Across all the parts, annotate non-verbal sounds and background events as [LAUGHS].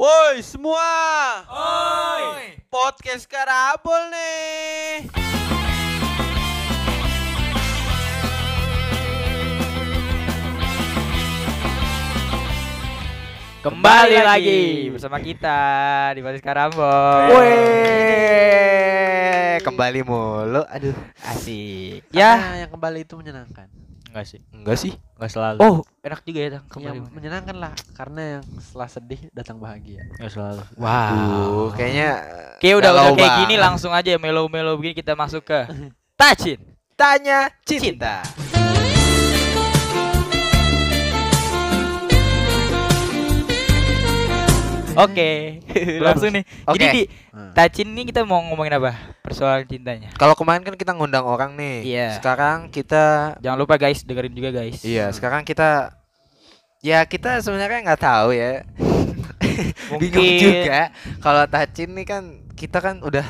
Woi semua, Oi. podcast Karabol nih. Kembali lagi bersama kita di Baris Karambol. Weh, kembali mulu. Aduh, Asik. Ya, Ya, yang kembali itu menyenangkan. Enggak sih. enggak sih? Enggak selalu. Oh, enak juga ya Tang, Yang kembali. menyenangkan lah, karena yang setelah sedih datang bahagia. Enggak selalu. Aduh, kayaknya Kayak udah udah kayak gini langsung aja melo-melo begini kita masuk ke Tacin. tanya cinta. Oke, langsung nih. Oke. Jadi di Hmm. Tacin ini kita mau ngomongin apa? Persoalan cintanya. Kalau kemarin kan kita ngundang orang nih. Iya. Sekarang kita Jangan lupa guys, dengerin juga guys. iya, sekarang kita ya kita sebenarnya nggak tahu ya. [LAUGHS] Bingung Mungkin- juga kalau Tacin nih kan kita kan udah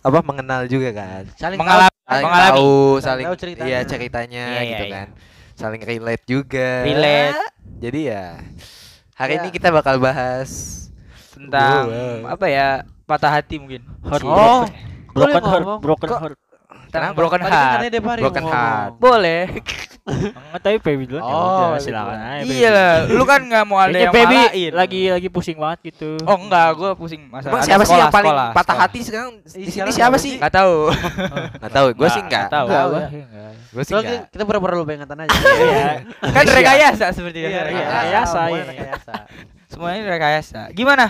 apa mengenal juga kan. Saling Mengalami, Saling mengalami. tahu, Saling saling tahu ceritanya. iya ceritanya Iya, iya, gitu iya. kan. Saling relate juga. Relate. Jadi ya hari Ya. ini kita bakal bahas tentang Wow. apa ya? Patah hati mungkin. Heart. Cie. Oh. broken heart, broken heart. Kenapa? broken Tadi kan heart. Broken ngomong. heart. Boleh. Enggak tapi duluan ya Oh, Pebi silakan aja. Iya lah, lu kan nggak mau ada yang malain. lagi lagi pusing banget gitu. Oh enggak, gua pusing masalah. Emang ada siapa sih yang paling sekolah, patah sekolah. hati sekarang di sini siapa siapa sih? sih? Nggak tahu. [LAUGHS] Nggak tahu, gue sih enggak. Enggak, Tahu gua. ya. Enggak. Gue sih enggak. kita pura-pura lu ingatan aja. [LAUGHS] Iya. kan rekayasa seperti Iya, itu. rekayasa, semuanya iya. rekayasa. Semuanya rekayasa. Gimana?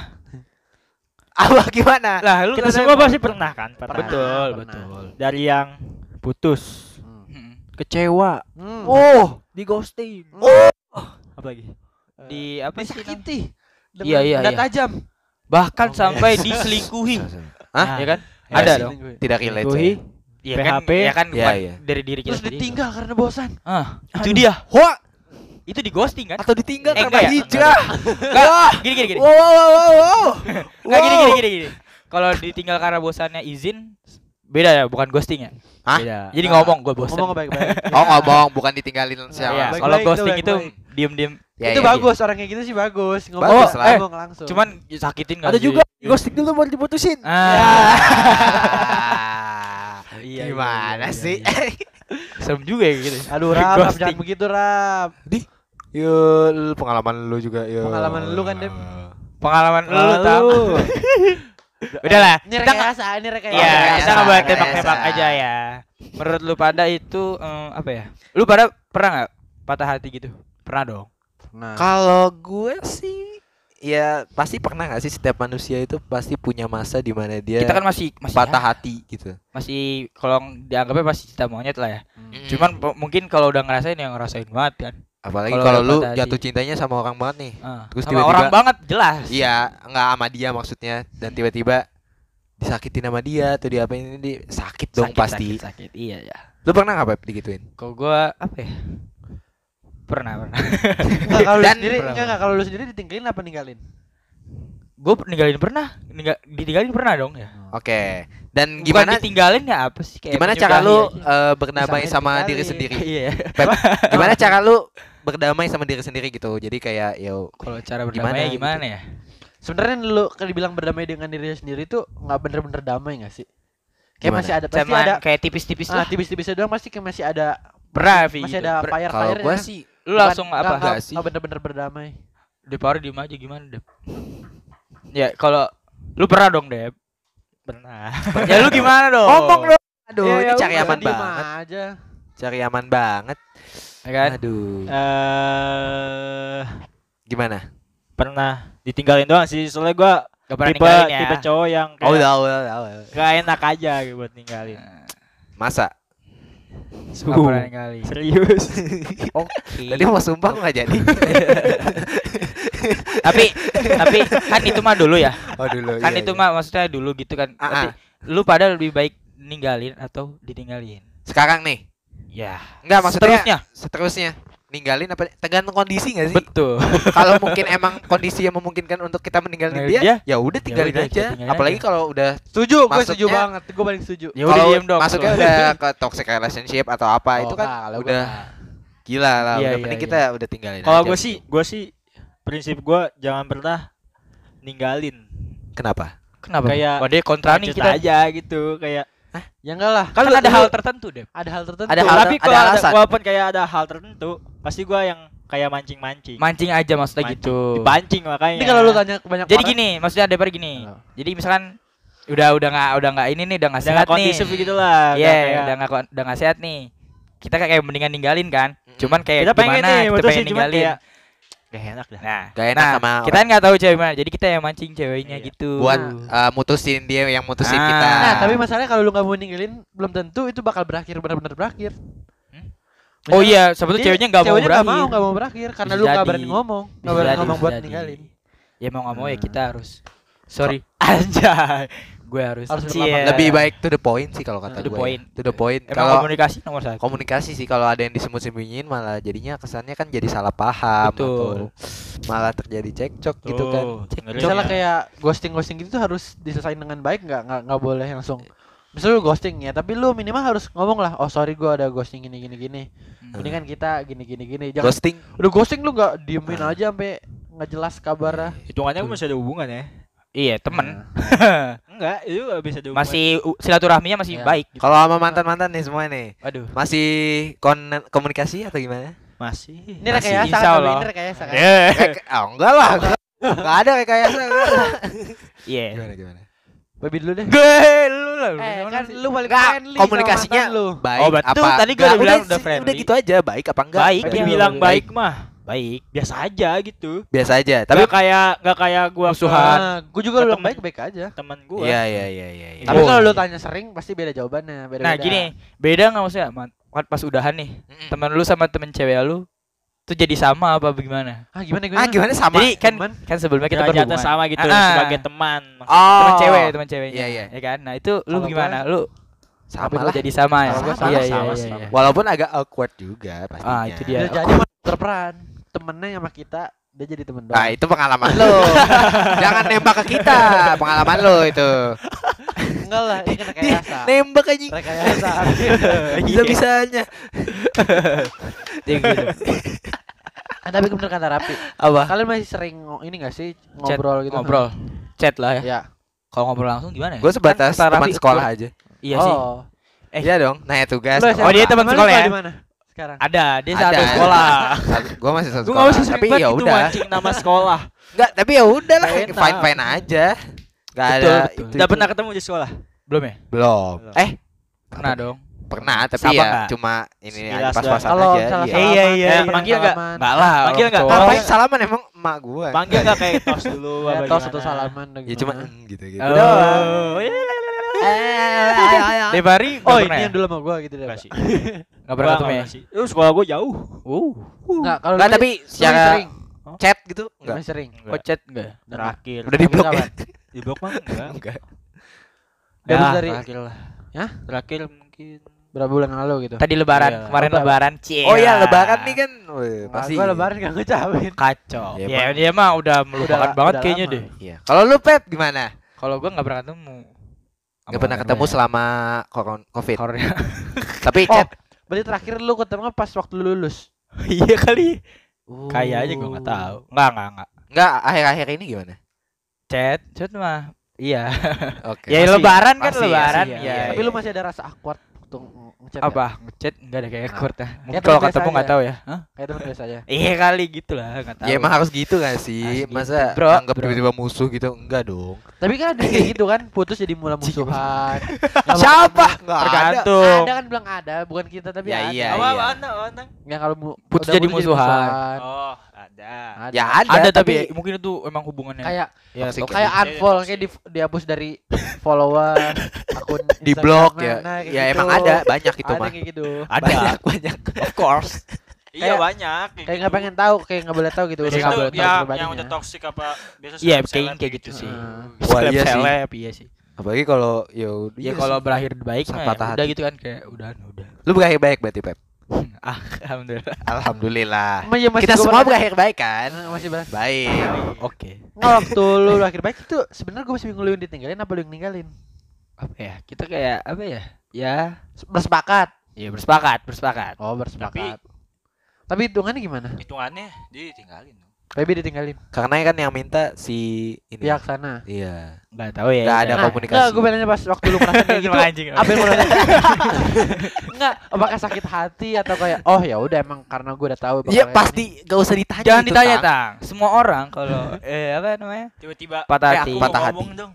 Apa gimana? Lah, lu Kita semua pasti pernah kan? Pernah. betul, Pernah. betul. Dari yang putus, Hmm. Kecewa, Hmm. oh, di ghosting. Oh. Apa lagi? Di apa sih? Disakiti. dengan Iya, iya, iya. tajam. Bahkan Oh, sampai yes. diselingkuhi. [LAUGHS] Hah? Ya kan? Ya Ada dong. Tidak relate. Selingkuhi. saya. Iya kan? PHP. Ya kan Iya, bukan iya. dari diri kita Terus ditinggal karena bosan. Ah, itu dia. Wah, Itu di ghosting kan? atau ditinggal Eh, karena enggak ya? hijrah. Enggak. Gini gini gini. Wow, wow, wow, wow. Enggak gini gini gini gini. Kalau ditinggal karena bosannya izin beda ya, bukan ghosting ya. Hah? Beda. Jadi ngomong gue bosan. Ngomong baik-baik. Iya. [LAUGHS] Oh ngomong, bukan ditinggalin Iya, siapa. baik-baik kalau itu, ghosting itu diem-diem. Ya, itu ya, bagus orang kayak gitu sih bagus. Ngomong, Bagus eh, lah. ngomong langsung. Cuman sakitin Ada sih? juga ghosting dulu baru diputusin. Ah. [LAUGHS] iya. Iya, Gimana iya, iya, sih? Serem juga ya gitu. Aduh, Rap, Rap, jangan begitu, Rap. Yo, lu pengalaman lu juga yo. Pengalaman lu kan, Dem. Pengalaman lu Lalu. tahu. [LAUGHS] Udahlah, Ini rekayasa, ini rekayasa. Iya, kita nggak rekayasa. tembak-tembak aja ya. Menurut lu pada itu eh, apa ya? Lu pada pernah nggak patah hati gitu? Pernah dong. Nah, Kalau gue sih ya pasti pernah gak sih setiap manusia itu pasti punya masa di mana dia Kita kan masih masih patah ya, hati gitu. masih kalau dianggapnya masih cinta monyet lah ya. Hmm. Cuman mungkin kalau udah ngerasain ya ngerasain banget kan. apalagi kalau lu patah hati. jatuh cintanya sama orang banget nih. Ah, Terus sama tiba-tiba- orang banget jelas. Iya, nggak sama dia maksudnya dan tiba-tiba disakitin sama dia atau dia apa ini di sakit dong Sakit, pasti. Sakit, sakit. Iya ya. Lu pernah nggak Pep digituin? Kalau gua apa ya? Pernah, pernah. Enggak, kalau lu Dan- sendiri Pernah. enggak enggak kalau lu sendiri ditinggalin apa ninggalin? gue ninggalin pernah, Ninggal, ditinggalin pernah dong ya. Oke. Dan Bukan gimana ditinggalin ya apa sih? Kayak gimana cara lu aja. eh, berdamai sama ditinggalin. diri sendiri? Iya. Pep, [LAUGHS] gimana cara lu berdamai sama diri sendiri gitu? Jadi kayak yo Kalau cara Gimana berdamai gitu? gimana ya? Sebenarnya lu kalau dibilang berdamai dengan diri sendiri tuh nggak bener-bener damai nggak sih? Kayak Gimana? masih ada pasti Cuman ada kayak tipis-tipis ah lah. tipis-tipisnya doang pasti kayak masih ada Pernah, Vi, masih gitu. ada Ber- fire kalau fire gua sih Lu langsung apa? Enggak sih. Bener-bener berdamai. Depar diem aja gimana, Dep? Ya, kalau lu pernah dong, Dep. Pernah. ya lu gimana dong? ngomong dong. Aduh, Ya, ini ya cari aman banget. aja. Cari aman banget. Ya kan? Aduh. Eh Gimana? pernah ditinggalin doang sih soalnya gua Gak pernah tipe ninggalin ya. tipe cowok yang Oh, kayak udah, udah, udah, udah. gak enak aja gitu buat ninggalin. Masa? Gak pernah ninggalin. Serius. [LAUGHS] Oke. Tadi mau sumpah nggak jadi? [LAUGHS] tapi tapi kan itu mah dulu ya. Oh dulu. Kan iya, itu iya. mah maksudnya dulu gitu kan. Ah, Tapi lu pada lebih baik ninggalin atau ditinggalin? Sekarang nih. Ya. Enggak maksudnya Seterusnya. seterusnya ninggalin apa tergantung kondisi nggak sih? Betul. [LAUGHS] kalau mungkin emang kondisi yang memungkinkan untuk kita meninggalin Ninggalin dia, dia, ya udah tinggalin aja. tinggalin Apalagi kalau udah Setuju, gue setuju banget. Gue paling setuju. Ya udah kalau diem dong. Masuknya [LAUGHS] udah ke toxic relationship atau apa itu Oh, kan enggak, kalau gua udah enggak. gila lah. Iya, udah mending iya. kita udah tinggalin Kalau aja gue gitu. sih, gue sih prinsip gue jangan pernah ninggalin. Kenapa? Kenapa? Kayak Oh, dia kontra nih kita. aja gitu kayak Ya enggak lah. Kan Kan ada hal tertentu, Dep. ada hal tertentu. Ada hal- tapi kalau ada walaupun kayak ada hal tertentu pasti gua yang kayak mancing-mancing. Mancing aja maksudnya Mancing. gitu. Dipancing makanya. Ini kalau lu tanya banyak Jadi orang, gini, maksudnya Depar gini. Halo. Jadi misalkan udah udah nggak udah nggak ini nih udah nggak sehat nih. kondisif gitu lah. Iya, udah nggak udah nggak sehat nih. Kita kayak mendingan ninggalin kan. Cuman kayak kita pengen gimana nih kita pengen ninggalin. kayak gak enak dah. Nah, Gak enak nah, sama kita kan nggak tahu cewek mana. Jadi kita yang mancing ceweknya Iya. gitu. buat uh, mutusin dia yang mutusin Ah. kita. Nah, tapi masalahnya kalau lu nggak mau ninggalin, belum tentu itu bakal berakhir benar-benar berakhir. Hmm? Oh iya, sebetulnya ceweknya nggak mau ceweknya berakhir. nggak mau, nggak mau berakhir karena Bisa lu nggak berani ngomong, nggak berani ngomong bisa buat jadi. ninggalin. Ya mau nggak mau ya Hmm. kita harus. Sorry. [LAUGHS] Anjay. Gue harus. Harus berlapang. Lebih baik to the point sih kalau kata To the gue. point. To the point. Emang Kalau komunikasi nomor satu. komunikasi sih kalau ada yang disembunyi-sembunyiin malah jadinya kesannya kan jadi salah paham Betul. atau malah terjadi cekcok gitu kan. Tuh, ngeri Misalnya ya. kayak ghosting-ghosting gitu tuh harus diselesaikan dengan baik nggak nggak nggak boleh langsung. Misalnya lu ghosting ya, tapi lu minimal harus ngomong lah, oh sorry gua ada ghosting gini gini gini. Hmm. Ini kan kita gini gini gini. Jangan Ghosting udah ghosting lu nggak diemin aja sampai nggak jelas kabarnya. hitungannya masih ada hubungan ya. Iya, temen. [LAUGHS] Enggak, itu gak bisa hubungan. masih silaturahminya masih Iya. baik. gitu. kalau sama mantan-mantan nih semua nih Waduh. masih kon komunikasi atau gimana? masih. Ini rekayasa Insya kan, ini rekayasa kan. Eh. Kayak- oh, enggak lah. Enggak, enggak ada rekayasa. Iya. Gimana gimana? Babi dulu deh. Gue lu lah. Eh, kan lu paling friendly komunikasinya lu. Baik Oh, betul. apa? Tadi enggak, udah bilang udah friendly. Udah gitu aja, baik apa enggak? Baik, dibilang baik mah. Baik. Biasa aja gitu. Biasa aja, Tapi kayak nggak kayak gua Musuhan. Nah, gua juga Ke bilang temen. baik-baik aja. teman gua. Iya iya iya iya. iya. Tapi Oh. kalau lu tanya sering pasti beda jawabannya, beda Nah, gini, beda nggak maksudnya? Man- pas udahan nih, teman lu sama temen cewek lu tuh jadi sama apa bagaimana? Ah, gimana gimana? Ah, gimana sama? Jadi kan teman. kan sebelumnya kita Derajatnya berhubungan. sama gitu Ah, ah. sebagai teman. Oh. teman cewek, teman ceweknya. Iya, iya. Ya kan? Nah, itu lu Kalau gimana? Lu sama lah. jadi sama ya? Gua Iya, sama, iya, sama, iya, sama. iya. Walaupun agak awkward juga pastinya. Ah, itu dia. Jadi mah berperan. Temennya sama kita, dia jadi temen doang. Nah, itu pengalaman lo. Jangan nembak ke kita. Pengalaman lo itu. Enggak lah, ini kan rekayasa. Nembak aja. rekayasa. [LAUGHS] Bisa-bisanya. [LAUGHS] Iya, gitu. Ah, tapi bener kata Rapi. Apa? Kalian masih sering ini gak sih Chat, ngobrol gitu? Ngobrol. Chat lah ya. Ya. Kalau ngobrol langsung gimana ya? Gue sebatas Kan teman sekolah aja. Iya sih. Oh. Eh. Iya dong, nanya tugas. Lu Oh, dia teman sekolah ya? Sekarang. Ada, dia Ada. satu sekolah. Gue masih satu sekolah. usah sering Tapi ya udah. mancing nama sekolah. Enggak, tapi ya udah lah, fine fine aja. Gak Betul, ada betul. itu. Udah pernah ketemu di sekolah? Belum ya? belum. Eh, Pernah dong. pernah tapi Sama ya nggak? cuma ini aja pas-pasan Kalau aja. salah iya. Iya, iya, iya. Eh, manggil nggak? Salaman. Enggak lah. Panggil orang nggak? cowok. Ngapain salaman emang emak gua? Panggil nggak kayak tos dulu Ya, apa tos atau salaman Ya cuma gitu gitu. Oh, iya. Debari Oh, nggak ini pernah ya? yang dulu sama gua gitu deh. Enggak Pak. sih. Nggak pernah ketemu ya? Lu sekolah gua jauh. Uh, Enggak, kalau Enggak, dulu tapi secara sering. chat gitu enggak. Lebih sering. kok chat enggak? Terakhir. Udah di blok ya? Di blok mah enggak. Ya, Terakhir lah. Hah? Terakhir mungkin berapa bulan yang lalu gitu. Tadi lebaran, Iya. kemarin Lebaran. lebaran, cie. Oh iya, lebaran nih kan wih, pasti. gua lebaran gak ngucapin. kacau. Ya, Ya, emang. dia mah udah melupakan Udah- banget udah kayaknya lama. deh. Iya. Kalau lu Pep gimana? Kalau gua nggak pernah ketemu. Enggak pernah ketemu selama koron- Covid. Korea. [LAUGHS] Tapi Oh, chat berarti terakhir lu ketemu pas waktu lu lulus. [LAUGHS] Iya kali. Oh. Kayaknya gua nggak tahu. Enggak, enggak, enggak. enggak akhir-akhir ini gimana? Chat, chat mah. Iya. Oke. [LAUGHS] ya Masih- lebaran kan masih, lebaran masih, ya. iya, Tapi lu masih ada rasa awkward waktu nge- ngechat ya? apa? Ngechat enggak ada kayak ekor dah. Mungkin temen kalau biasa ketemu enggak aja. tahu ya. Hah? Kayak teman biasa aja. [LAUGHS] Iya kali gitu lah, enggak tahu. Ya emang harus gitu gak Harus sih? gitu. Masa Bro, anggap tiba-tiba musuh gitu? Enggak dong. Tapi kan ada kayak gitu kan, putus jadi mula musuhan. Nggak [LAUGHS] Siapa? ketemu. Enggak ada. Tergantung. Ada kan bilang ada, bukan kita tapi Ya, ada. iya, iya. apaan apaan? Yang kalau Putus jadi musuhan. Oh, ada. Ada. Ya ada, Ada, tapi, tapi mungkin itu emang hubungannya. kayak ya, toxic. toxic. kayak unfollow kayak di, dihapus dari follower [LAUGHS] akun di blok Instagram-nya. ya. Nah, kayak Ya gitu. emang ada banyak itu ada mah. kayak gitu. ada. Banyak [LAUGHS] banyak. of course. Iya Kayak- banyak. Kayak nggak pengen tahu, kayak nggak boleh tahu gitu. Biasanya urusan nggak boleh tahu ya yang udah toxic apa biasa Iya, kayak kayak gitu sih. Heeh. Wah, iya sih. Iya sih. Apalagi kalau ya Ya kalau berakhir baik mah ya udah gitu kan kayak udah udah. lu berakhir baik berarti Pep. [LAUGHS] ah, alhamdulillah. Alhamdulillah. Emang ya masih Kita semua berakhir baik kan? Masih beras. Baik. Oke. Nggak waktu lu akhir baik itu sebenarnya gue masih bingung lu yang ditinggalin apa lu yang ninggalin. Apa ya? Kita kayak apa ya? Ya, Bersepakat. ya bersepakat, bersepakat. Oh bersepakat. Tapi hitungannya gimana? hitungannya dia ditinggalin Baby ditinggalin. Karena kan yang minta si ini. Pihak sana. Iya. Enggak tahu ya. Nggak ada Nah, komunikasi. Enggak, gue bilangnya pas waktu lu merasa kayak [LAUGHS] gitu. Anjing. apa yang rasain? Enggak, [LAUGHS] apakah sakit hati atau kayak oh ya udah emang karena gue udah tahu Iya pasti gak usah ditanya. Jangan itu, ditanya, Tang. Tang. Semua orang kalau eh apa namanya? Tiba-tiba Patah eh, hati. aku mau Patah ngomong hati. dong.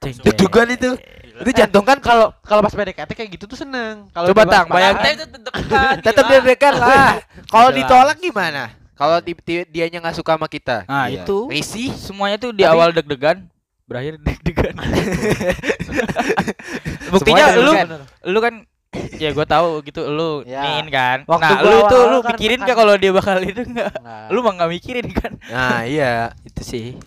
Itu juga. Gila. Itu jantung kan kalau kalau pas PDKT kayak gitu tuh seneng. Kalau Coba, Tang, bayangin. itu dekat. tetap deg-degan lah. Kalau ditolak gimana? Kalau di, di- dianya nggak suka sama kita. Nah, Iya. itu. Risih. Semuanya tuh di Tapi- awal deg-degan, berakhir deg-degan. [LAUGHS] Buktinya Semuanya lu lu kan ya gue tahu gitu lu Ya. nin kan. Waktu nah, lu tuh awal-awal lu kan mikirin tekan. gak kalau dia bakal itu enggak? Enggak. Lu mah nggak mikirin kan? Nah iya. Itu sih. [LAUGHS]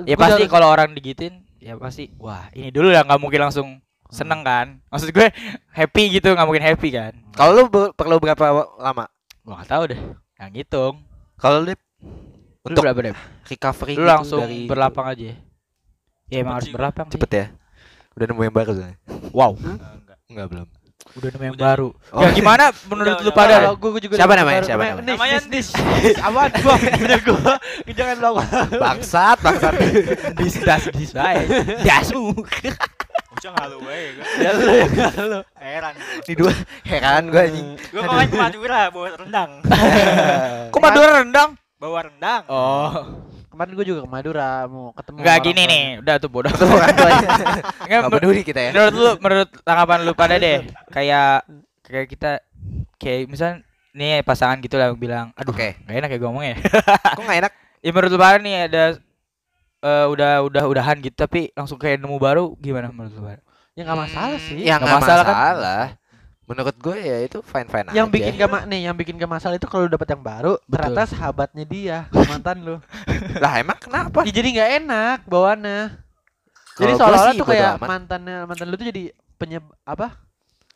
Ya Gua pasti kalau orang digituin ya pasti wah ini dulu ya nggak mungkin langsung seneng kan maksud gue happy gitu nggak mungkin happy kan Kalau lu perlu berapa lama? gua nggak tahu deh nggak ngitung Kalau lu untuk berapa deh recovery lu gitu langsung dari berlapang aja ya emang Cepet harus berlapang sih. cepet ya. Udah nemu yang baru soalnya. wow enggak. Enggak belum. udah nemu yang Udah. baru Oh. ya gimana menurut Udah, lu pada gua juga Siapa namanya? baru- Siapa namanya? namanya? Nis. Apaan [LAUGHS] gua? [LAUGHS] Bener gua. Jangan lo. Bangsat, bangsat. [LAUGHS] dis das dis bae dasu Ucang halu bae gua. Ya lu ya lu. Heran. Ini dua heran gua anjing. Gua kemarin ke Madura bawa rendang. [LAUGHS] kok Madura rendang Bawa rendang. oh Kemarin gua juga ke Madura mau ketemu. nggak orang gini nih udah tuh bodoh bukan tuanya. [LAUGHS] Nggak, Enggak peduli kita ya. menurut lu menurut tanggapan lu pada deh [LAUGHS] kayak kayak kita kayak misal nih pasangan gitu lah bilang aduh Oke. gak enak ya gue ngomongnya Kok enggak enak? ya menurut lu pada nih ada eh, udah udah udahan gitu tapi langsung kayak nemu baru gimana menurut lu Ya nggak masalah Hmm. sih. Ya Nggak enggak masalah masalah. kan? Menurut gue ya itu fine fine aja. yang bikin gak ma- nih, yang bikin gak masalah itu kalau dapat yang baru, ternyata sahabatnya dia, mantan lu. [LAUGHS] lah emang kenapa? Ya, jadi nggak enak bawaannya. Jadi seolah-olah tuh kayak amat. mantannya mantan lu tuh jadi penyeb apa?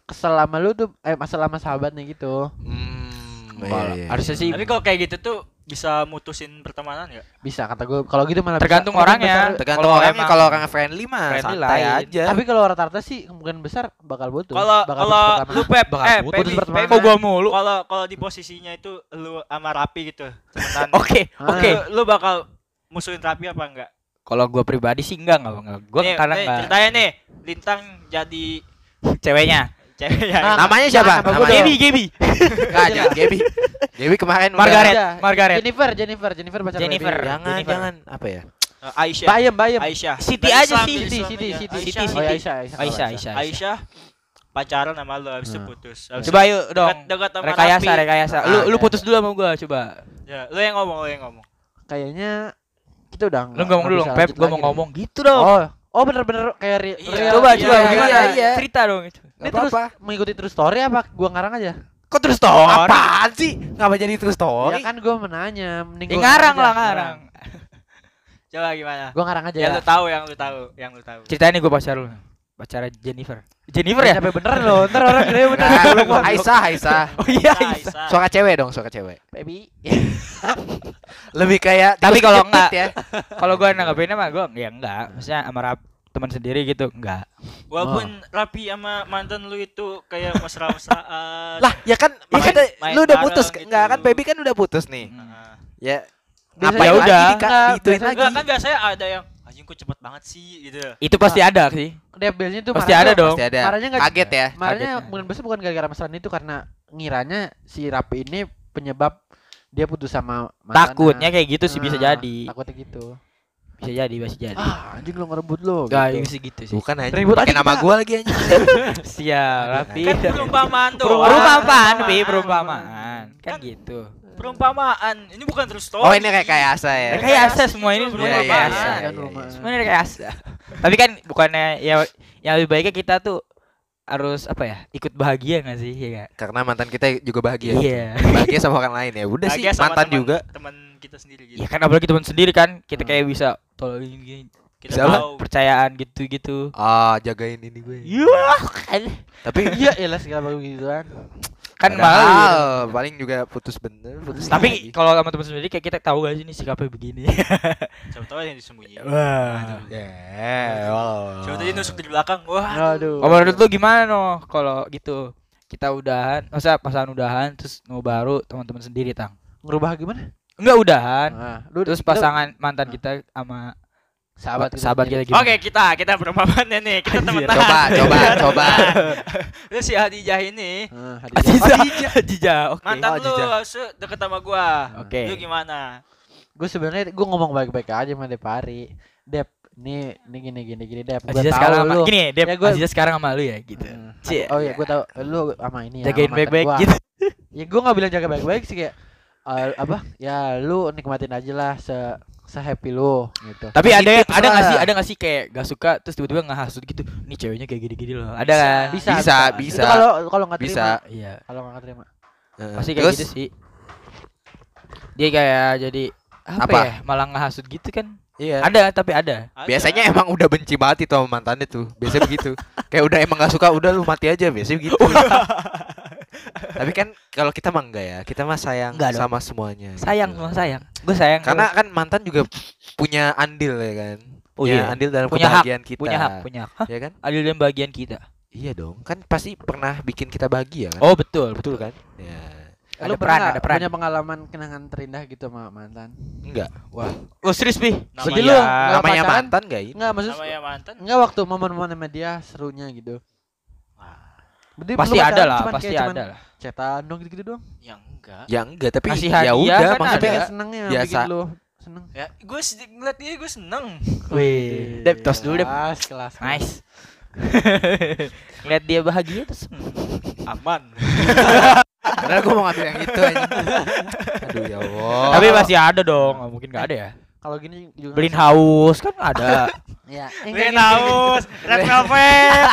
Kesel sama lu tuh eh masalah sama sahabatnya gitu. Hmm, iya, iya. harusnya sih Tapi kalau kayak gitu tuh bisa mutusin pertemanan ya? Bisa kata gue. Kalau gitu malah bisa. tergantung Kemungkinan orangnya besar- tergantung Kalau orangnya emang kalau orang friendly mah friendly santai lain. aja. Tapi kalau rata-rata sih kemungkinan besar bakal putus. Kalau bakal kalau lu Pep, Bakal eh putus Pebi, pertemanan. Kok gua mulu kalau kalau di posisinya itu lu sama Rapi gitu, temenan. [LAUGHS] oke Ah. oke Lu, lu bakal musuhin Rapi apa enggak? kalau gua pribadi sih enggak enggak enggak gua Nih, karena nih, enggak ceritanya nih, Lintang jadi ceweknya cewek ya. Nah, Namanya siapa? nama gua Namanya? Gaby Gaby Enggak, jangan Gaby. [LAUGHS] Gaby kemarin udah- Margaret, Aja. Margaret. Jennifer, Jennifer, Jennifer pacar Jennifer. Baby. Jangan, Jennifer. jangan apa ya? Eh, Aisyah. Bayem, bayem. Aisyah. Siti aja sih. Siti, Siti, aja. Siti. Siti. Oh, Siti. Aisyah, Aisyah. Aisyah Aisyah Aisyah pacaran sama lu habis itu Hmm. putus. Habis coba yuk dong dekat-dekat sama rekayasa Rapi. rekayasa Ah, lu lu ya. putus dulu sama gua coba Ya, lu yang ngomong, lu yang ngomong. Kayaknya kita udah lu ngomong dulu dong Pep gua mau ngomong gitu dong Oh, oh bener-bener kayak re- Iya. real. coba iya, coba iya, gimana iya. cerita dong itu Ini terus mengikuti terus story apa gua ngarang aja? Kok terus story? Apaan sih? Ngapa jadi terus story? Ya kan gua menanya, mending ya gua ngarang lah ngarang [LAUGHS] Coba gimana? Gua ngarang aja Yang ya. lu tahu, yang lu tahu, yang lu tahu. ceritain nih gua pacar lu pacar Jennifer Jennifer ya Sampai bener loh, ntar orang [LAUGHS] gede bener. Nah, Aisyah, Aisyah. [LAUGHS] oh iya Aisyah. Suara cewek dong, suara cewek. Baby. Lebih kayak Tapi kalau enggak- ya. kalau gua nanggapinnya mah gua ya enggak maksudnya sama teman sendiri gitu enggak Walaupun Rapi sama mantan lu itu kayak mesra-mesraan. Lah, ya kan Iya kan? lu udah putus gitu. enggak kan baby kan udah putus nih. Heeh. Ya. Biasanya Ngapain ya udah. biasanya- lagi? Enggak kan biasanya ada yang anjing kok cepet banget sih gitu. itu pasti ada sih Dia biasanya tuh pasti ada dong Pasti ada. Marahnya nggak- Kaget ya. Marahnya kemungkinan besar bukan gara-gara mesraan itu karena ngiranya si Rapi ini penyebab dia putus sama mantannya. takutnya kayak gitu sih bisa Ah, jadi Takutnya gitu. Bisa jadi bisa jadi Ah, anjing lo ngerebut lo. Gak gitu. sih gitu sih Bukan aja. Ribut aja nama gua lagi anjing. [LAUGHS] siap rapi Kan perumpamaan tuh. perumpamaan Pi, perumpamaan kan gitu Perumpamaan. Ini bukan terus story. Oh, ini rekayasa ya. rekayasa semua ini semua Iya, iya, rekayasa iya, Kan iya, rumah. semuanya rekayasa tapi kan bukannya ya yang lebih baiknya kita tuh harus apa ya ikut bahagia gak sih ya gak? Karena mantan kita juga bahagia. iya Bahagia sama orang lain ya. Udah sih mantan teman- juga. Teman kita sendiri gitu. ya kan apalagi teman sendiri kan kita Hmm. kayak bisa tolongin gini Kita tahu. percayaan gitu gitu Ah, jagain ini gue. iya kan Tapi [LAUGHS] Iya, elah segala begituan. kan malah padahal paling juga putus bener, putus tapi kalau sama teman sendiri kayak kita tahu gak sih ini sikapnya begini [LAUGHS] Siapa tahu yang disembunyiin. wah Ya. Siapa tahu dia nusuk dari belakang. Wah. Aduh. Oh, menurut lu gimana no kalau gitu kita udahan masa pasangan udahan terus mau baru teman-teman sendiri tang ngerubah gimana? Enggak udahan. Nah, lu Terus pasangan mantan kita sama sahabat sahabat kita gimana? Oke kita kita perumpamannya nih kita teman Coba, [LAUGHS] coba, coba. [LAUGHS] Terus si Hadijah ini Nah, Aziza. Aziza. Oke. mantan Oh, lu Hadijah. se- deket sama gua. Oke. Lu gimana? gue sebenarnya gue ngomong baik-baik aja sama Depari. Dep, ini ini gini gini gini Dep. Gue Aziza tahu sekarang sama lu. gini, Dep. Ya, gua- Aziza sekarang sama lu ya gitu. Hmm. Cie. Oh iya, gue tahu lu sama ini ya. Jagain baik-baik gua. gitu. Ya gue nggak bilang jaga baik-baik sih kayak eh, apa? Ya lu nikmatin aja lah se se happy lu gitu. Tapi ada ada nggak sih ada nggak sih kayak gak suka terus tiba-tiba ngehasut gitu. Nih ceweknya kayak gini-gini loh. Ada kan? Bisa, Bisa, bisa. Kalau kalau nggak Bisa. terima, Iya. kalau nggak terima. Heeh. Pasti kayak Terus, gitu sih. Dia kayak jadi apa, Apa? ya? Malah ngehasut gitu kan. Iya. Ada tapi ada. Ada. Biasanya emang udah benci banget itu sama mantannya tuh. Biasanya begitu. [LAUGHS] Kayak udah emang gak suka, udah lu mati aja biasanya begitu. [LAUGHS] Tapi kan kalau kita mah enggak ya. Kita mah sayang Enggak dong. sama semuanya. Sayang gitu. sama sayang. Gue sayang. Karena kan mantan juga punya andil ya kan. Oh punya iya. andil dalam punya hak, kebahagiaan kita. punya hak, punya hak. Hah? Ya kan? Adil dan bagian kita. Iya dong. Kan pasti pernah bikin kita bahagia kan? Oh betul, betul betul. kan? Ya. Ada lu peran, pernah ada peran. punya pengalaman kenangan terindah gitu sama mantan? Enggak. Wah, Oh serius Pi? Namanya- Berarti lu namanya pacaran? mantan enggak ini? Enggak, maksud Namanya mantan. enggak waktu momen-momen sama dia serunya gitu. Berarti Pasti ada lah, pasti ada lah. Cetan dong gitu-gitu doang. Ya enggak. Ya enggak, tapi Kasih ya hadiah udah kan maksudnya ada. senengnya biasa. bikin lu seneng. Ya, gue ngeliat dia gue seneng. Wih, Dep tos dulu Dep. Kelas, kelas. Nice. [LAUGHS] Lihat dia bahagia terus. [LAUGHS] Aman. Padahal gue mau ngambil yang itu aja. Aduh ya Allah. Tapi masih ada dong, mungkin nggak ada ya. Kalau gini juga Beliin haus kan ada. [LAUGHS] Ya, Ren Haus, Red Velvet.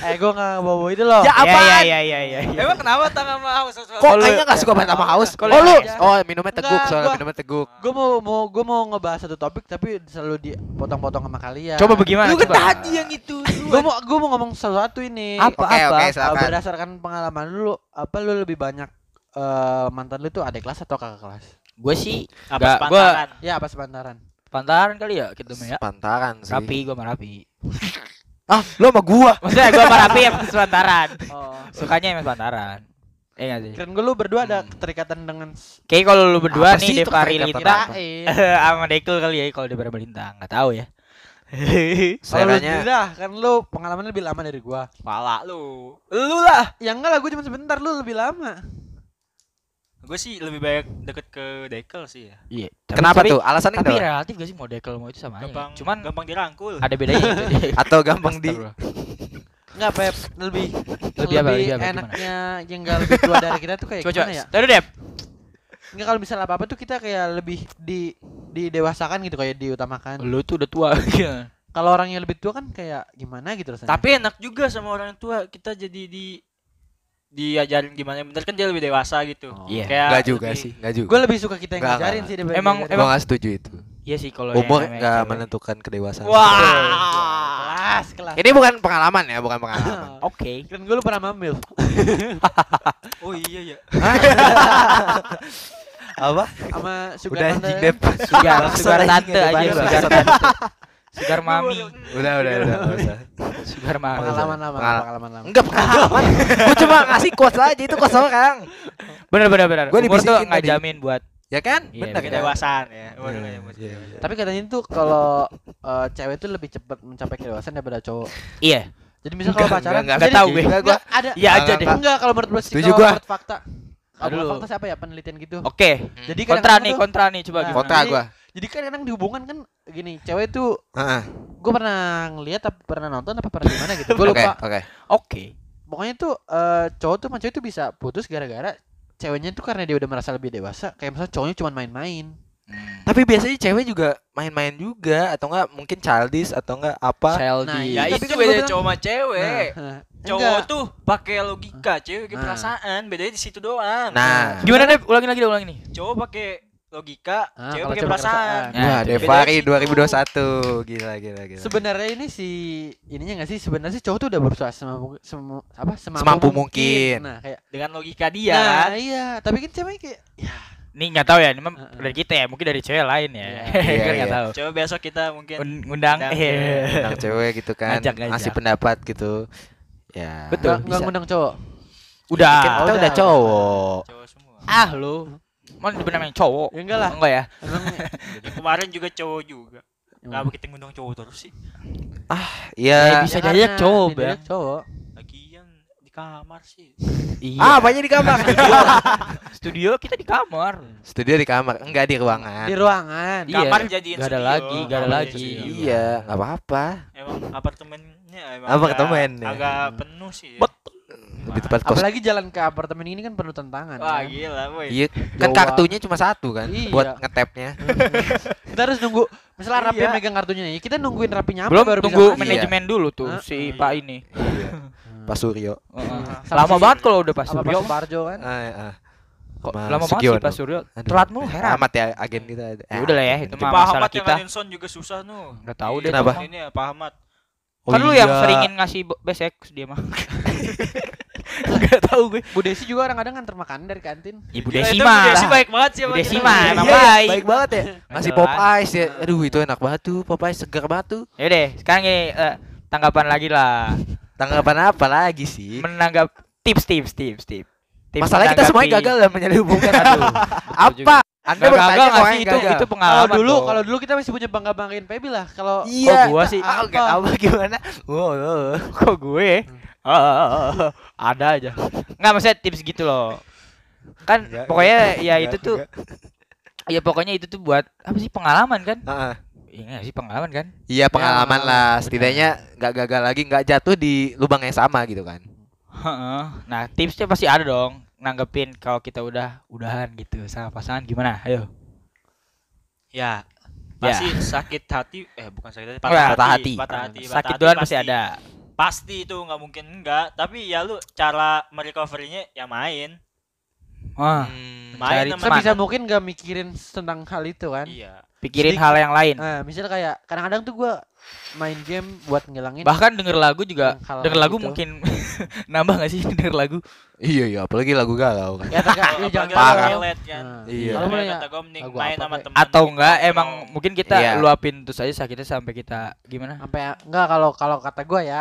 Eh, gua enggak bawa itu loh. Ya, Iya apaan? iya iya iya. iya. Emang kenapa tangan sama Haus? Kok kayaknya gak suka banget sama haus? Kalau Oh lu? Oh minumnya teguk soalnya minumnya teguk. Gue mau mau gue mau ngebahas satu topik tapi selalu dipotong-potong sama kalian. Coba bagaimana? Lu kan tadi yang itu. Gue mau gue mau ngomong sesuatu ini. Apa Oke apa? oke Uh, silakan. berdasarkan pengalaman lu, apa lu lebih banyak eh, mantan lu tuh adik kelas atau kakak kelas? Gue sih Apa sepantaran? Ya apa sepantaran? pantaran kali ya kita mah ya. Pantaran sih. Rapi, gue Rapi. Ah, lu sama gua. Maksudnya gue sama Rapi yang [LAUGHS] sepantaran. Oh. Sukanya yang sepantaran. Iya nggak sih? Keren gue lu berdua ada keterikatan dengan s- Kayak kalau lu berdua Apa nih apa? Kirain. [LAUGHS] sama Dekul kali ya kalau Devari Lintang nggak tahu ya. [LAUGHS] Seleranya sendiri dah, kan lu pengalaman lebih lama dari gua. Pala lu. Lu lah. Ya enggak lah, gua cuma sebentar, lu lebih lama. Gue sih lebih banyak deket ke Dekel sih ya. Iya. Kenapa tuh? Alasannya Tapi kenapa? relatif gak sih mau Dekel mau itu sama aja. Gampang, Cuman gampang dirangkul. ada bedanya [LAUGHS] itu dia. Atau gampang di Enggak, Pep, lebih Lebih apa, lebih apa, enaknya yang enggak lebih tua dari kita tuh kayak Coba coba. gimana ya? Tadi Dep. Enggak kalau misalnya apa-apa tuh kita kayak lebih di didewasakan gitu kayak diutamakan. Lu tuh udah tua. [LAUGHS] Iya. Kalau orang yang lebih tua kan kayak gimana gitu rasanya. Tapi enak juga sama orang tua kita jadi di diajarin gimana yang bener kan dia lebih dewasa gitu. Oh. Iya. Kayak Enggak juga lebih- sih, enggak juga. gue lebih suka kita yang Nggak, ngajarin nggak. sih daripada Emang-. Gua enggak setuju itu. Iya sih kalau Umur cewek. menentukan kedewasaan. Wah. kelas kelas. Ini bukan pengalaman ya, bukan pengalaman. [LAUGHS] Oke. Kan gue lu pernah mamil. [LAUGHS] Oh iya ya. Apa? sama sugar Udah tante. Sugar, sugar tante aja, sugar tante. Sugar mami, Udah, udah, udah, enggak usah. sugar mami. Pengalaman lama, Pengal- pengalaman lama. Enggak pengalaman. Gua cuma ngasih quotes aja itu quotes orang. Bener bener bener. Gua Umur tuh nggak tadi. jamin buat Ya kan? Iya, kan? Kedewasaan ya. Iya, nggak iya, nyebut iya. kedewasaan. Tapi katanya tuh kalau eh, cewek tuh lebih cepat mencapai kedewasaan daripada cowok. iya. Jadi misal kalau Enggak, pacaran enggak, enggak jadi- tahu gue. Enggak, Enggak, ada. Iya aja Enggak, deh. enggak. Enggak kalau menurut gue Setuju kalau gua. menurut fakta. Kalau Aduh. fakta siapa ya penelitian gitu. Oke. Jadi Kontra kadang-kadang nih, kontra nih coba Nah, gimana? Kontra gua. Jadi kan kadang di hubungan kan gini, cewek tuh Heeh. gue pernah ngeliat apa pernah nonton apa pernah gimana gitu. Gue [LAUGHS] Oke, lupa. oke. Oke. Pokoknya tuh eh, cowok tuh sama cewek tuh bisa putus gara-gara ceweknya tuh karena dia udah merasa lebih dewasa. Kayak misalnya cowoknya cuma main-main. Hmm. Tapi biasanya cewek juga main-main juga atau enggak mungkin childish atau enggak apa? Childish. Nah, Ya Tapi itu kan beda cowok sama cewek. Nah, [LAUGHS] Cowok enggak. tuh pakai logika, cewek pakai Nah. perasaan. Bedanya di situ doang. Nah, Gimana deh? Ulangin lagi, deh, ulangin nih. Cowok pakai logika, Ah, cewek kalau pakai perasaan. perasaan. Nah, Devari bedanya di situ. 2021. Gila, gila, gila. Sebenarnya ini si ininya nggak sih sebenarnya sih cowok tuh udah berusaha semampu semu, apa semampu, Semampu mungkin. Nah, kayak Dengan logika dia nah, kan. iya, tapi kan cewek kayak ya Nih nggak tahu ya, ini mah Heeh. dari kita ya, mungkin dari cewek lain ya. Iya. kan [LAUGHS] Iya, nggak iya. tahu. Coba besok kita mungkin Un- Ngundang. Ngundang. Iya. Tentang cewek gitu kan, Ngajak, ngajak. ngasih pendapat gitu. Ya. Betul, nggak ngundang cowok. Udah. Kan kita udah, udah cowok. cowok semua. Ah lu. Mana benar yang cowok? Ya enggak lah. Enggak ya? Ya, [LAUGHS] kemarin juga cowok juga. Kenapa kita ngundang cowok terus sih? Iya. bisa Ya diajak karena cowok, diajak cowok. Lagian di kamar sih. Iya. Ah, apanya di kamar? Studio kita di kamar. Studio di kamar, enggak di ruangan. Di ruangan. Iya. Kamar jadiin Gak ada studio. lagi, gak ada lagi. Iya, enggak apa-apa. Emang apartemennya emang Apartemen, agak, ya. agak penuh sih. Ya. Lebih tepat kos. Apalagi jalan ke apartemen ini kan penuh tantangan. Wah kan? gila boy. Iya, kan kartunya cuma satu kan Iya. buat ngetapnya. [LAUGHS] kita harus nunggu misalnya Rapi Iya. megang kartunya nih kita nungguin Rapi nyampe Belum baru bisa tunggu main. manajemen dulu tuh Hah? si Iya. Pak ini. Iya. [LAUGHS] Pak Suryo. Heeh. Sama Lama banget kalau udah Pak Suryo. Pak Suparjo kan Ah, ah. Kok Sama lama banget sih. Pak Suryo. Telat mulu heran. Amat ya agen kita. Ya udah lah ya, itu mah Pak masalah Ahmad yang kita. nganin sound juga susah nuh. Nggak tahu Di deh. Kenapa? Ini ya Pak Ahmad. Oh kan lu yang iya. seringin ngasih besek dia mah. [LAUGHS] [LAUGHS] Enggak tahu gue. Bu Desi juga kadang-kadang nganter makanan dari kantin Ibu Gila, Desi mah. Bu Desi baik banget sih Bu sama Desi mah Iya, emang iya. baik. Baik banget ya. Jelas. pop ice ya. Aduh, itu enak banget tuh. Pop ice segar banget tuh. Ya deh, sekarang ini eh, tanggapan lagi lah. Tanggapan apa lagi sih? Menanggap tips tips tips tips. Tips Masalahnya kita semuanya menanggapi- gagal dalam menyalin hubungan. [LAUGHS] Aduh. Apa? Anda Nggak bertanya gagal orang sih itu gagal. itu kalau pengalaman. dulu tuh. kalau dulu kita masih punya bangga banggain Pebi lah kalau Iya. Gua sih. Ah, enggak apa gimana? Wow, kok gue Ah, [LAUGHS] ada aja nggak maksudnya tips gitu loh kan Enggak, pokoknya enggak, ya enggak, itu tuh enggak. ya pokoknya itu tuh buat apa sih pengalaman kan Heeh. iya nggak sih pengalaman kan Iya pengalaman Ya, lah. Setidaknya nggak gagal lagi, nggak jatuh di lubang yang sama gitu kan. Heeh. nah tipsnya pasti ada dong nanggepin kalau kita udah udahan gitu sama pasangan gimana ayo Ya. Pasti sakit hati eh bukan sakit hati, Enggak. Patah hati. Patah hati. patah sakit hati duluan pasti ada Pasti itu nggak mungkin enggak, tapi ya lu cara merecovery-nya ya main. Wah, Hmm. Main Cari sebisa teman. mungkin gak mikirin tentang hal itu kan Iya. pikirin Sedikit. hal yang lain nah misalnya kayak kadang-kadang tuh gua main game buat ngilangin bahkan denger lagu juga denger lagu gitu. mungkin [LAUGHS] nambah gak sih denger lagu Iya iya, apalagi lagu galau kan. ya, [LAUGHS] ya, Apalagi jangan parah. kan. Nah, Iya. kalau ya kata gue mending main sama atau enggak emang mungkin kita Iya. luapin terus aja sakitnya sampai kita gimana sampai enggak kalau kalau kata gua ya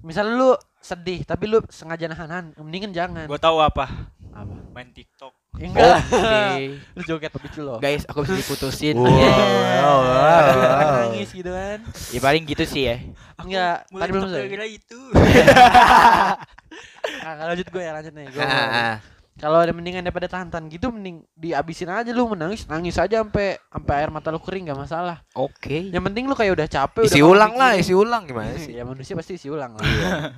misalnya lu sedih tapi lu sengaja nahan mendingan jangan Gua tahu apa? apa Main TikTok. Enggak Oke. [LAUGHS] lu joget begitu loh Guys, aku bisa diputusin. Wow. Yeah. Wow, wow. nangis gitu kan Ya paling gitu sih ya. enggak tadi belum selesai gara-gara itu. [LAUGHS] nah, lanjut gue ya lanjut nih gua Ah, mau- ah. Kalau ada mendingan daripada tahan-tahan gitu mending dihabisin aja lu menangis nangis aja sampai sampai air mata lu kering gak masalah Oke. yang penting lu kayak udah capek Isi udah ulang lah, isi ulang gimana [LAUGHS] sih? ya manusia pasti isi ulang lah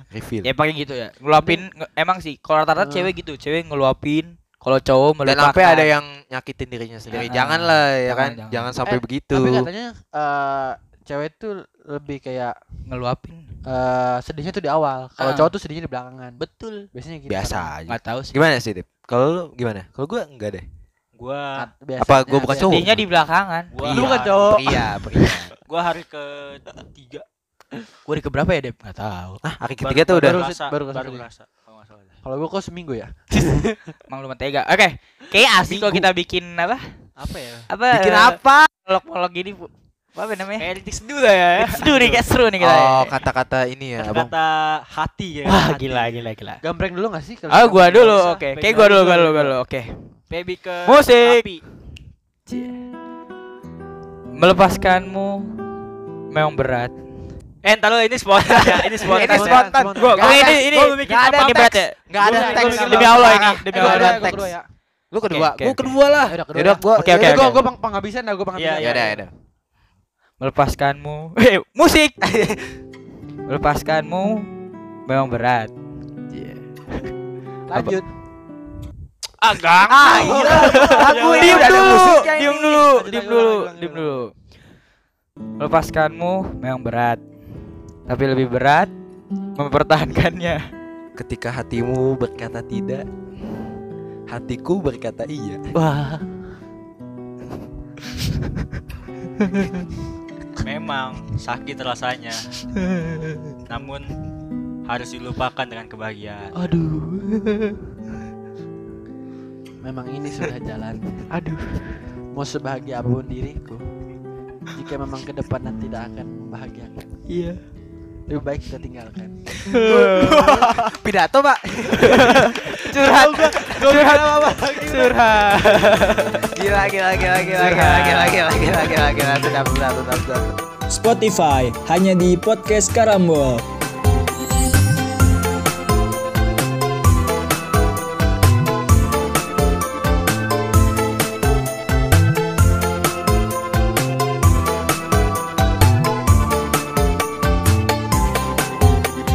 Refill. Ya paling gitu ya. Ngeluapin nge- emang sih kalau rata-rata Hmm. cewek gitu, cewek ngeluapin. Kalau cowok Dan melupakan. sampai ada yang nyakitin dirinya sendiri. Ah, Janganlah ya jangan, kan, jangan. jangan sampai Eh, begitu. tapi katanya eh cewek tuh lebih kayak ngeluapin. eh sedihnya tuh di awal kalau Ah. cowok tuh sedihnya di belakangan Betul. biasanya gitu Biasa kan. aja. Nggak tahu sih. Gimana sih, Dip? Kalau lu gimana? Kalau gua enggak deh. Gua Kat- biasanya, Apa gua bukan cowok? Sedihnya di belakangan. Gua- lu bukan cowok Pria, pria. [LAUGHS] gua hari ke tiga Gue di keberapa ya, Dep? Nggak tahu. Ah, hari ketiga tuh udah. baru- kerasa, baru baru, kerasa. kalau nggak salah. kalau gua kok seminggu ya [LAUGHS] Emang lu mentega. Oke. Kayak asik kalau kita bikin apa? apa ya Apa? Bikin apa? Molok-molok gini. Apa namanya? Kayak Ritis dulu ya. Seru nih, kayak seru nih kita. ya. Oh, kata-kata ini ya, Abang. Kata hati ya. Wah, hati. gila gila gila. gambreng dulu gak sih kalau Ah, gua dulu. Oke. Baik Kayak gua dulu, gua gua dulu, gua dulu. Oke. Baby ke Musik. api. Melepaskanmu memang berat. Eh, entar ini spontan ya. Ini spontan. [LAUGHS] Ini spontan. Gua- Oke, ini ini gua bikin nggak ada apa ini berat ya. Enggak ada Gua- teks. gua- Demi Allah ini, demi gua Allah. ada gua teks. kedua ya Lu kedua, Oke, gua kedua lah. Ya udah, kedua ya. gua. Oke, Ya oke, udah, gua gua peng- penghabisan dah gua penghabisan Iya, Ya udah, ya udah. Melepaskanmu. [LAUGHS] Eh, musik. [LAUGHS] Melepaskanmu memang berat. [LAUGHS] lanjut Agak. Ah, iya. Udah ada dulu, ini. dulu, lanjut, dulu, lanjut. dulu. Melepaskanmu memang berat. Tapi lebih berat mempertahankannya. Ketika hatimu berkata tidak, hatiku berkata iya. Wah. Memang sakit rasanya. Namun harus dilupakan dengan kebahagiaan. Aduh. memang ini sudah jalan Aduh. mau sebahagia apa pun diriku jika memang ke depan dan tidak akan membahagiakan Iya. lebih baik kita tinggalkan [LAUGHS] Pidato, Pak. Curhat. Curhat apa? [LAUGHS] Curhat. Gila, gila, gila, gila, gila, gila, gila, gila, gila, gila, sedap, sedap, sedap. Spotify hanya di podcast Karambol.